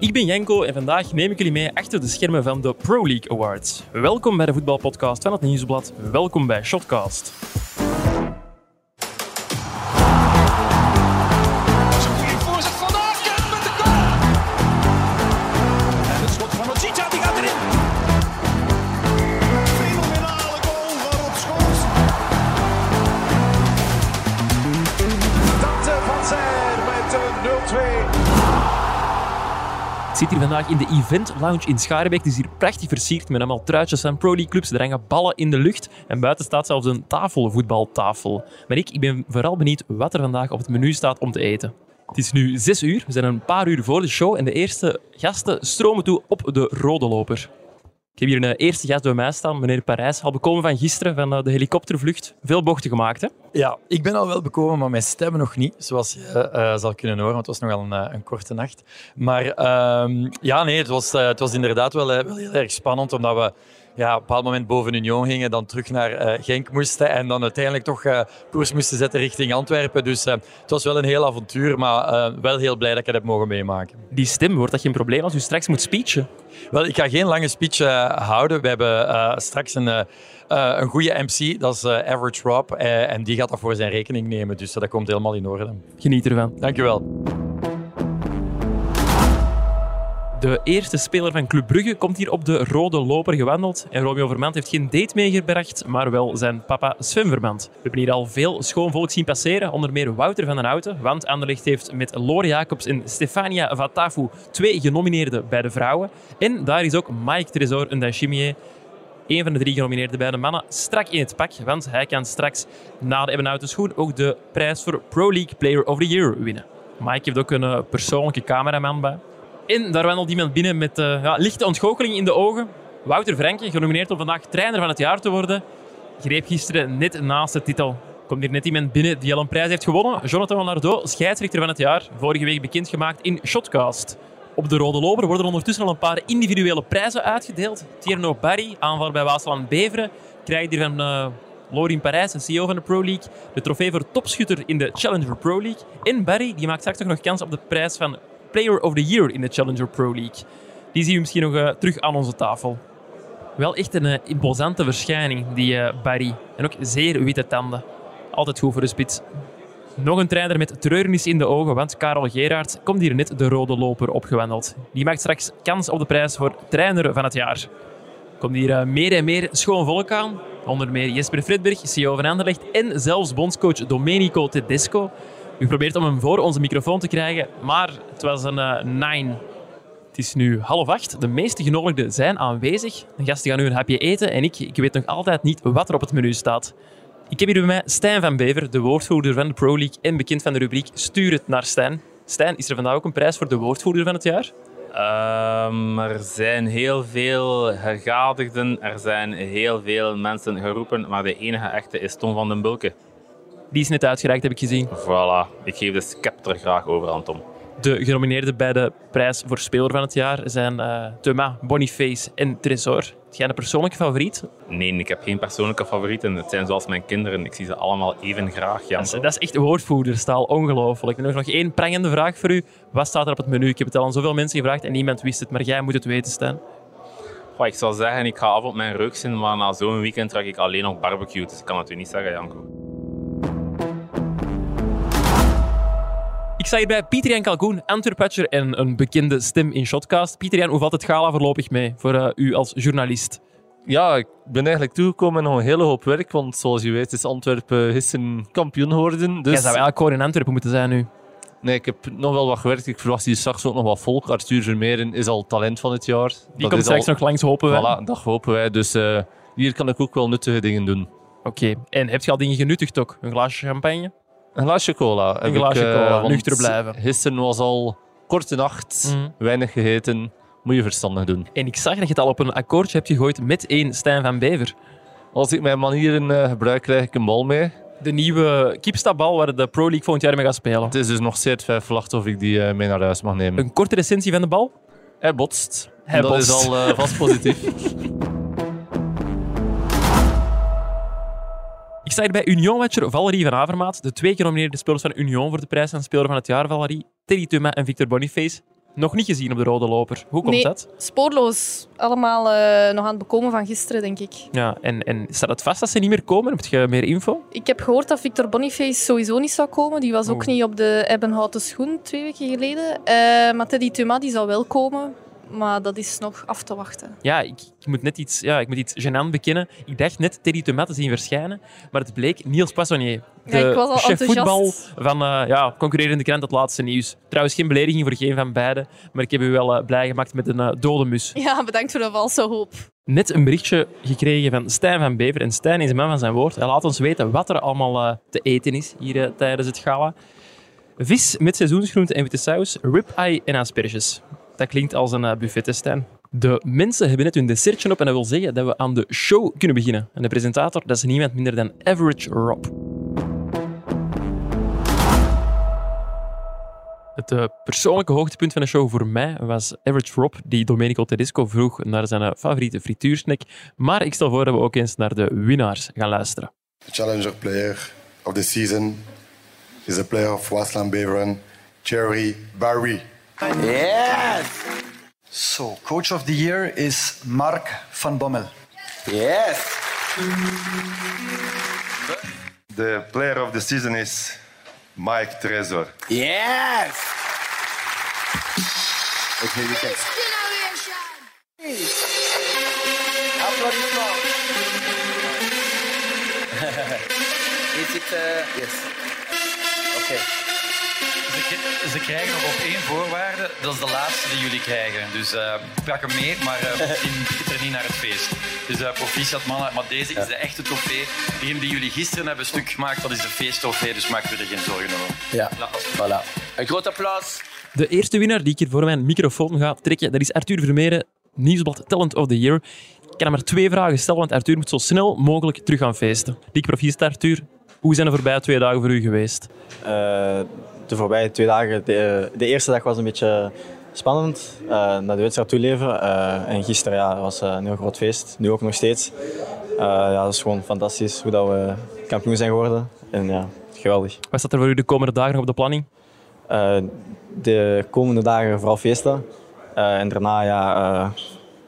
Ik ben Janko en vandaag neem ik jullie mee achter de schermen van de Pro League Awards. Welkom bij de voetbalpodcast van het Nieuwsblad. Welkom bij Shotcast. Zit hier vandaag in de Event Lounge in Schaarbeek. Het is hier prachtig versierd met allemaal truitjes van Pro League clubs. Er hangen ballen in de lucht en buiten staat zelfs een tafel, voetbaltafel. Maar ik, ik ben vooral benieuwd wat er vandaag op het menu staat om te eten. Het is nu zes uur. We zijn een paar uur voor de show en de eerste gasten stromen toe op de rode loper. Ik heb hier een eerste gast bij mij staan, meneer Parijs, al bekomen van gisteren, van eh, de helikoptervlucht. Veel bochten gemaakt, hè? Ja, ik ben al wel bekomen, maar mijn stem nog niet, zoals je eh, zal kunnen horen, want het was nogal een, eh, een korte nacht. Maar ehm, ja, nee, het was, eh, het was inderdaad wel, eh, wel heel erg spannend, omdat we ja, op een bepaald moment boven Union gingen, dan terug naar eh, Genk moesten en dan uiteindelijk toch eh, koers moesten zetten richting Antwerpen. Dus eh, het was wel een heel avontuur, maar wel heel blij dat ik het heb mogen meemaken. Die stem, wordt dat geen probleem als u straks moet speechen? Wel, ik ga geen lange speech houden. We hebben straks een, een goede MC, dat is Average Rob, en die gaat dat voor zijn rekening nemen. Dus dat komt helemaal in orde. Geniet ervan. Dankjewel. De eerste speler van Club Brugge komt hier op de rode loper gewandeld. En Romeo Vermand heeft geen date meegebracht, maar wel zijn papa Sven. We hebben hier al veel schoon volk zien passeren, onder meer Wouter van den Houten. Want Anderlecht heeft met Lore Jacobs en Stefania Vatafu twee genomineerden bij de vrouwen. En daar is ook Mike Tresor Ndashimier, een van de drie genomineerde bij de mannen, strak in het pak. Want hij kan straks na de Ebbenhouten schoen ook de prijs voor Pro League Player of the Year winnen. Mike heeft ook een persoonlijke cameraman bij. En daar wandelt iemand binnen met eh, ja, lichte ontgoocheling in de ogen. Wouter Franke, genomineerd om vandaag trainer van het jaar te worden, greep gisteren net naast de titel. Komt hier net iemand binnen die al een prijs heeft gewonnen. Jonathan Lardo, scheidsrechter van het jaar, vorige week bekendgemaakt in Shotcast. Op de Rode Loper worden ondertussen al een paar individuele prijzen uitgedeeld. Tierno Barry, aanvaller bij Waasland Beveren, krijgt hier van uh, Lorin Parijs, CEO van de Pro League, de trofee voor topschutter in de Challenger Pro League. En Barry die maakt straks nog kans op de prijs van Player of the Year in de Challenger Pro League. Die zien we misschien nog eh, terug aan onze tafel. Wel echt een eh, imposante verschijning, die eh, Barry. En ook zeer witte tanden. Altijd goed voor de spits. Nog een trainer met treurnis in de ogen, want Karel Gerard komt hier net de rode loper opgewandeld. Die maakt straks kans op de prijs voor trainer van het jaar. Komt hier meer en meer schoon volk aan. Onder meer Jesper Fredberg, CEO van Anderlecht en zelfs bondscoach Domenico Tedesco. U probeert om hem voor onze microfoon te krijgen, maar het was een eh, nine. Het is nu half acht. De meeste genodigden zijn aanwezig. De gasten gaan nu een hapje eten en ik, ik weet nog altijd niet wat er op het menu staat. Ik heb hier bij mij Stijn van Bever, de woordvoerder van de Pro League en bekend van de rubriek Stuur het naar Stijn. Stijn, is er vandaag ook een prijs voor de woordvoerder van het jaar? Ehm, er zijn heel veel gegadigden, er zijn heel veel mensen geroepen, maar de enige echte is Tom van den Bulke. Die is net uitgereikt, heb ik gezien. Voilà, ik geef de scepter graag over aan Tom. De genomineerden bij de prijs voor speler van het jaar zijn eh Thomas, Boniface en Tresor. Heb jij een persoonlijke favoriet? Nee, ik heb geen persoonlijke favorieten. Het zijn zoals mijn kinderen. Ik zie ze allemaal even graag. Jan. Dat is, dat is echt woordvoerderstaal, ongelooflijk. En nog nog één prangende vraag voor u. Wat staat er op het menu? Ik heb het al aan zoveel mensen gevraagd en niemand wist het, maar jij moet het weten, Stijn. Goh, ik zou zeggen, ik ga af op mijn reukzin, maar na zo'n weekend trek ik alleen nog barbecue. Dus ik kan het u niet zeggen, Janko. Ik sta hier bij Pieter Jan Kalkoen, Antwerpatcher en een bekende stem in Shotcast. Pieter Jan, hoe valt het gala voorlopig mee voor eh, u als journalist? Ja, ik ben eigenlijk toegekomen nog een hele hoop werk. Want zoals je weet is Antwerpen gisteren kampioen geworden. Jij Dus zou eigenlijk gewoon in Antwerpen moeten zijn nu. nee, ik heb nog wel wat gewerkt. Ik verwacht hier straks ook nog wat volk. Arthur Vermeeren is al talent van het jaar. Die komt straks nog langs, hopen we. Voilà, dat hopen wij. Dus eh, hier kan ik ook wel nuttige dingen doen. Oké, en heb je al dingen genuttigd ook? Een glaasje champagne? Een glaasje cola. Een glaasje ik, eh, cola, nuchter blijven. Gisteren was al korte nacht, Mhm. weinig gegeten. Moet je verstandig doen. En ik zag dat je het al op een akkoordje hebt gegooid met één Stijn van Bever. Als ik mijn manieren eh, gebruik, krijg ik een bal mee. De nieuwe Kipstabal waar de Pro League volgend jaar mee gaat spelen. Het is dus nog steeds twijfelachtig of ik die eh, mee naar huis mag nemen. Een korte recensie van de bal? Hij botst. Hij dat botst. is al vast positief. Ik sta hier bij Union-watcher Valerie van Avermaat. De twee genomineerde spelers van Union voor de prijs van Speler van het Jaar, Valerie. Teddy Thomas en Victor Boniface. Nog niet gezien op de rode loper. Hoe komt Nee. dat? Spoorloos. Allemaal eh, nog aan het bekomen van gisteren, denk ik. Ja, en, en staat het vast dat ze niet meer komen? Heb je meer info? Ik heb gehoord dat Victor Boniface sowieso niet zou komen. Die was ook Oeh. niet op de Ebbenhouten schoen twee weken geleden. Eh, maar Teddy Thuma die zal wel komen. Maar dat is nog af te wachten. Ja, ik, ik moet net iets, ja, ik moet iets gênant bekennen. Ik dacht net Teddy Thomas te zien verschijnen, maar het bleek Niels Poissonnier. De Ja, ik was al chef enthousiast. voetbal van eh, ja, concurrerende krant Het Laatste Nieuws. Trouwens, geen belediging voor geen van beiden, maar ik heb u wel eh, blij gemaakt met een eh, dode mus. Ja, bedankt voor de valse hoop. Net een berichtje gekregen van Stijn van Bever. En Stijn is een man van zijn woord. Hij laat ons weten wat er allemaal te eten is hier tijdens het gala. Vis met seizoensgroenten en witte saus, ribeye en asperges. Dat klinkt als een eh, buffet, hè, Stijn. De mensen hebben net hun dessertje op en dat wil zeggen dat we aan de show kunnen beginnen. En de presentator, dat is niemand minder dan Average Rob. Het eh, persoonlijke hoogtepunt van de show voor mij was Average Rob, die Domenico Tedesco vroeg naar zijn eh, favoriete frituursnack. Maar ik stel voor dat we ook eens naar de winnaars gaan luisteren. The challenger player of the season is a player of Waasland Beveren, Jerry Barry. Yes! So, coach of the year is Mark van Bommel. Yes! The player of the season is Mike Trezor. Yes! Okay, we can. Applaudissement. Is it, uh, yes. Oké. Ze, ze krijgen nog op één voorwaarde, dat is de laatste die jullie krijgen. Dus eh pak hem mee, maar eh begint er niet naar het feest. Dus eh proficiat mannen, maar deze is de echte trofee. Degene die jullie gisteren hebben stuk gemaakt, dat is de feesttrofee, dus maak er geen zorgen over. Ja, voilà. Een groot applaus. De eerste winnaar die ik hier voor mijn microfoon ga trekken, dat is Arthur Vermeeren, Nieuwsblad Talent of the Year. Ik kan hem maar twee vragen stellen, want Arthur moet zo snel mogelijk terug gaan feesten. Dik proficiat, Arthur. Hoe zijn de voorbije twee dagen voor u geweest? Eh, de voorbije twee dagen, de, de eerste dag was een beetje spannend, eh, naar de wedstrijd toeleven. Eh, en gisteren ja, was eh, een heel groot feest, nu ook nog steeds. Eh, ja, dat is gewoon fantastisch hoe dat we kampioen zijn geworden. En ja, geweldig. Wat staat er voor u de komende dagen nog op de planning? Eh, de komende dagen vooral feesten. Eh, en daarna ja,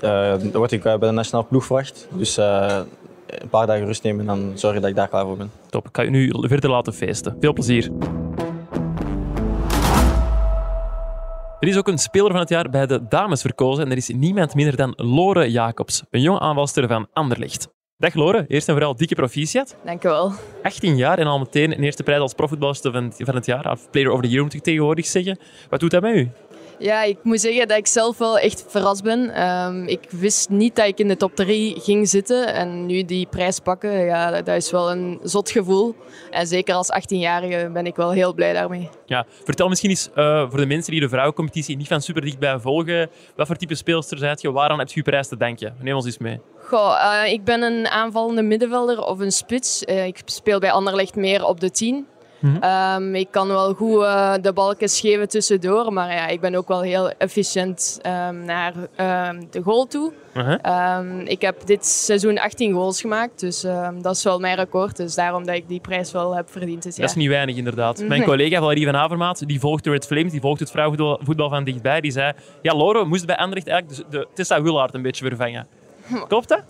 eh, eh, word ik eh, bij de nationale ploeg verwacht. Dus eh, een paar dagen rust nemen en dan zorgen dat ik daar klaar voor ben. Top, ik ga u nu verder laten feesten. Veel plezier. Er is ook een speler van het jaar bij de dames verkozen en er is niemand minder dan Lore Jacobs, een jonge aanvalster van Anderlecht. Dag Lore, eerst en vooral dikke proficiat. Dank u wel. 18 jaar en al meteen een eerste prijs als profvoetbalster van, van het jaar, of Player of the Year moet ik tegenwoordig zeggen. Wat doet dat met u? Ja, ik moet zeggen dat ik zelf wel echt verrast ben. Ehm, ik wist niet dat ik in de top 3 ging zitten. En nu die prijs pakken, ja, dat, dat is wel een zot gevoel. En zeker als 18-jarige ben ik wel heel blij daarmee. Ja, vertel misschien eens eh, voor de mensen die de vrouwencompetitie niet van super dichtbij volgen, wat voor type speelster zijt je, waaraan heb je je prijs te danken? Neem ons eens mee. Goh, eh, ik ben een aanvallende middenvelder of een spits. Eh, ik speel bij Anderlecht meer op de 10. Mhm. Ehm, ik kan wel goed eh, de balkjes geven tussendoor, maar ja, ik ben ook wel heel efficiënt ehm, naar ehm, de goal toe. Uh-huh. Ik heb dit seizoen 18 goals gemaakt, dus dat is wel mijn record. Dus daarom dat ik die prijs wel heb verdiend dit Dat jaar. is niet weinig, inderdaad. Mijn Nee. collega Valerie van Avermaat, die volgt Red Flames, die volgt het vrouwenvoetbal voetbal van dichtbij, die zei, ja, Lore moest bij Anderlecht eigenlijk de, de Tessa Willaert een beetje vervangen. Klopt dat?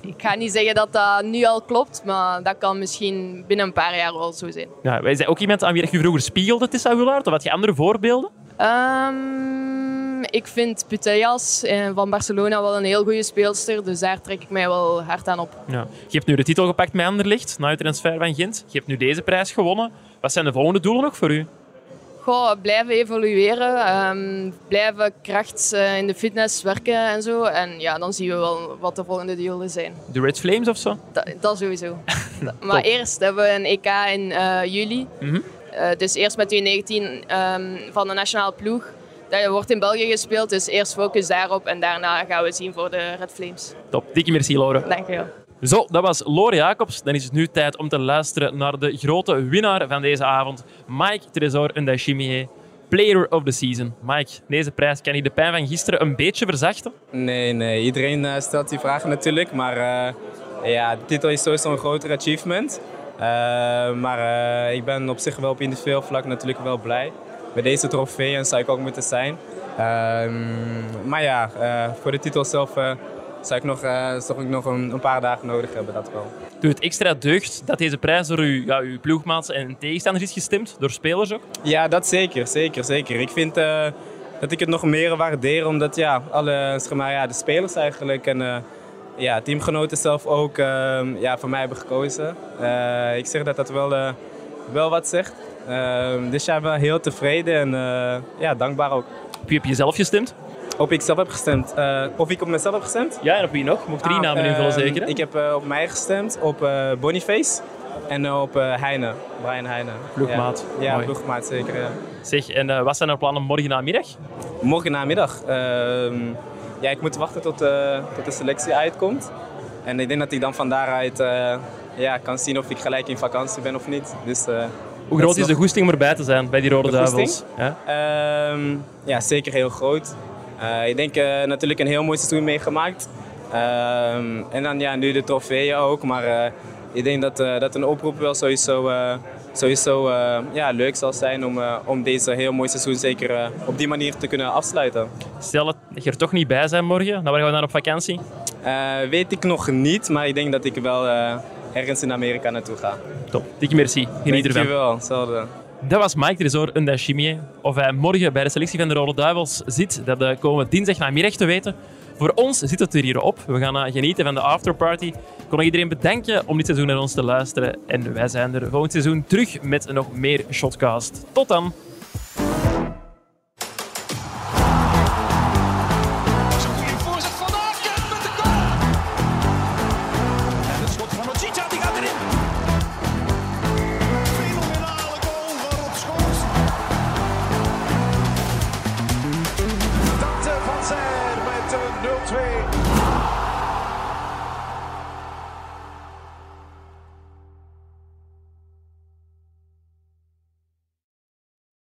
Ik ga niet zeggen dat dat nu al klopt, maar dat kan misschien binnen een paar jaar wel zo zijn. Ja, wij zijn ook iemand aan wie je vroeger spiegelde, Tessa Willaert, of had je andere voorbeelden? Ehm, ik vind Putellas van Barcelona wel een heel goede speelster, dus daar trek ik mij wel hard aan op. Ja. Je hebt nu de titel gepakt met Anderlecht, na je transfer van Gent. Je hebt nu deze prijs gewonnen. Wat zijn de volgende doelen nog voor u? Goh, blijven evolueren, ehm, blijven kracht eh, in de fitness werken en zo. En ja, dan zien we wel wat de volgende doelen zijn. De Red Flames of zo? Dat, dat sowieso. maar eerst hebben we een EK in eh, juli. Mhm. Eh, dus eerst met U19 ehm, van de nationale ploeg. Dat wordt in België gespeeld, dus eerst focus daarop en daarna gaan we zien voor de Red Flames. Top, dikke merci Lore. Dank je wel. Zo, dat was Lore Jacobs. Dan is het nu tijd om te luisteren naar de grote winnaar van deze avond, Mike Tresor Ndashimiye, Player of the Season. Mike, deze prijs kan je de pijn van gisteren een beetje verzachten? Nee, nee. Iedereen eh, stelt die vragen natuurlijk. Maar eh, ja, de titel is sowieso een groter achievement. Eh, maar ik ben op zich wel op individueel vlak natuurlijk wel blij. Met deze trofee en zou ik ook moeten zijn. Ehm, maar ja, voor de titel zelf zou ik nog, eh, zou ik nog een, een paar dagen nodig hebben, dat wel. Doet het extra deugd dat deze prijs door uw, ja, uw ploegmaats en tegenstanders is gestemd? Door spelers ook? Ja, dat zeker, zeker, zeker. Ik vind eh, dat ik het nog meer waardeer, omdat ja, alle, zeg maar, ja, de spelers eigenlijk en eh, ja, teamgenoten zelf ook eh, ja, voor mij hebben gekozen. Ik zeg dat dat wel, wel wat zegt. Eh, dus ja, ik ben heel tevreden en ja, dankbaar ook. Wie heb je zelf gestemd? Op wie ik zelf heb gestemd. Eh, of ik op mezelf heb gestemd? Ja, en op wie nog? Moet drie Ah, namen invullen ehm, zeker? hè? Ik heb eh, op mij gestemd, op eh, Boniface en op Heine, Brian Heine. Ploegmaat. Ja, ja ploegmaat zeker. Ja. Zeg, en wat zijn er plannen morgen namiddag? Morgen namiddag. ehm, ja, ik moet wachten tot, tot de selectie uitkomt. En ik denk dat ik dan van daaruit ja, kan zien of ik gelijk in vakantie ben of niet. Dus, Hoe groot is de goesting om erbij te zijn bij die Rode De Duivels? Ja? Ehm, ja, zeker heel groot. Eh, ik denk eh, natuurlijk een heel mooi seizoen meegemaakt. Ehm, en dan ja, nu de trofeeën ook. Maar eh, ik denk dat, dat een oproep wel sowieso, sowieso ja, leuk zal zijn om, om deze heel mooi seizoen zeker op die manier te kunnen afsluiten. Stel dat je er toch niet bij bent morgen, dan waar gaan we dan op vakantie? Weet ik nog niet, maar ik denk dat ik wel ergens in Amerika naartoe ga. Top, dikke merci. Geniet ervan. Dankjewel, hetzelfde. Dat was Mike Tresor Ndashimie. Of hij morgen bij de selectie van de Rode Duivels zit, dat komen we dinsdag namiddag te weten. Voor ons zit het er hier op. We gaan eh, genieten van de afterparty. Ik kon iedereen bedanken om dit seizoen naar ons te luisteren. En wij zijn er volgend seizoen terug met nog meer Shotcast. Tot dan!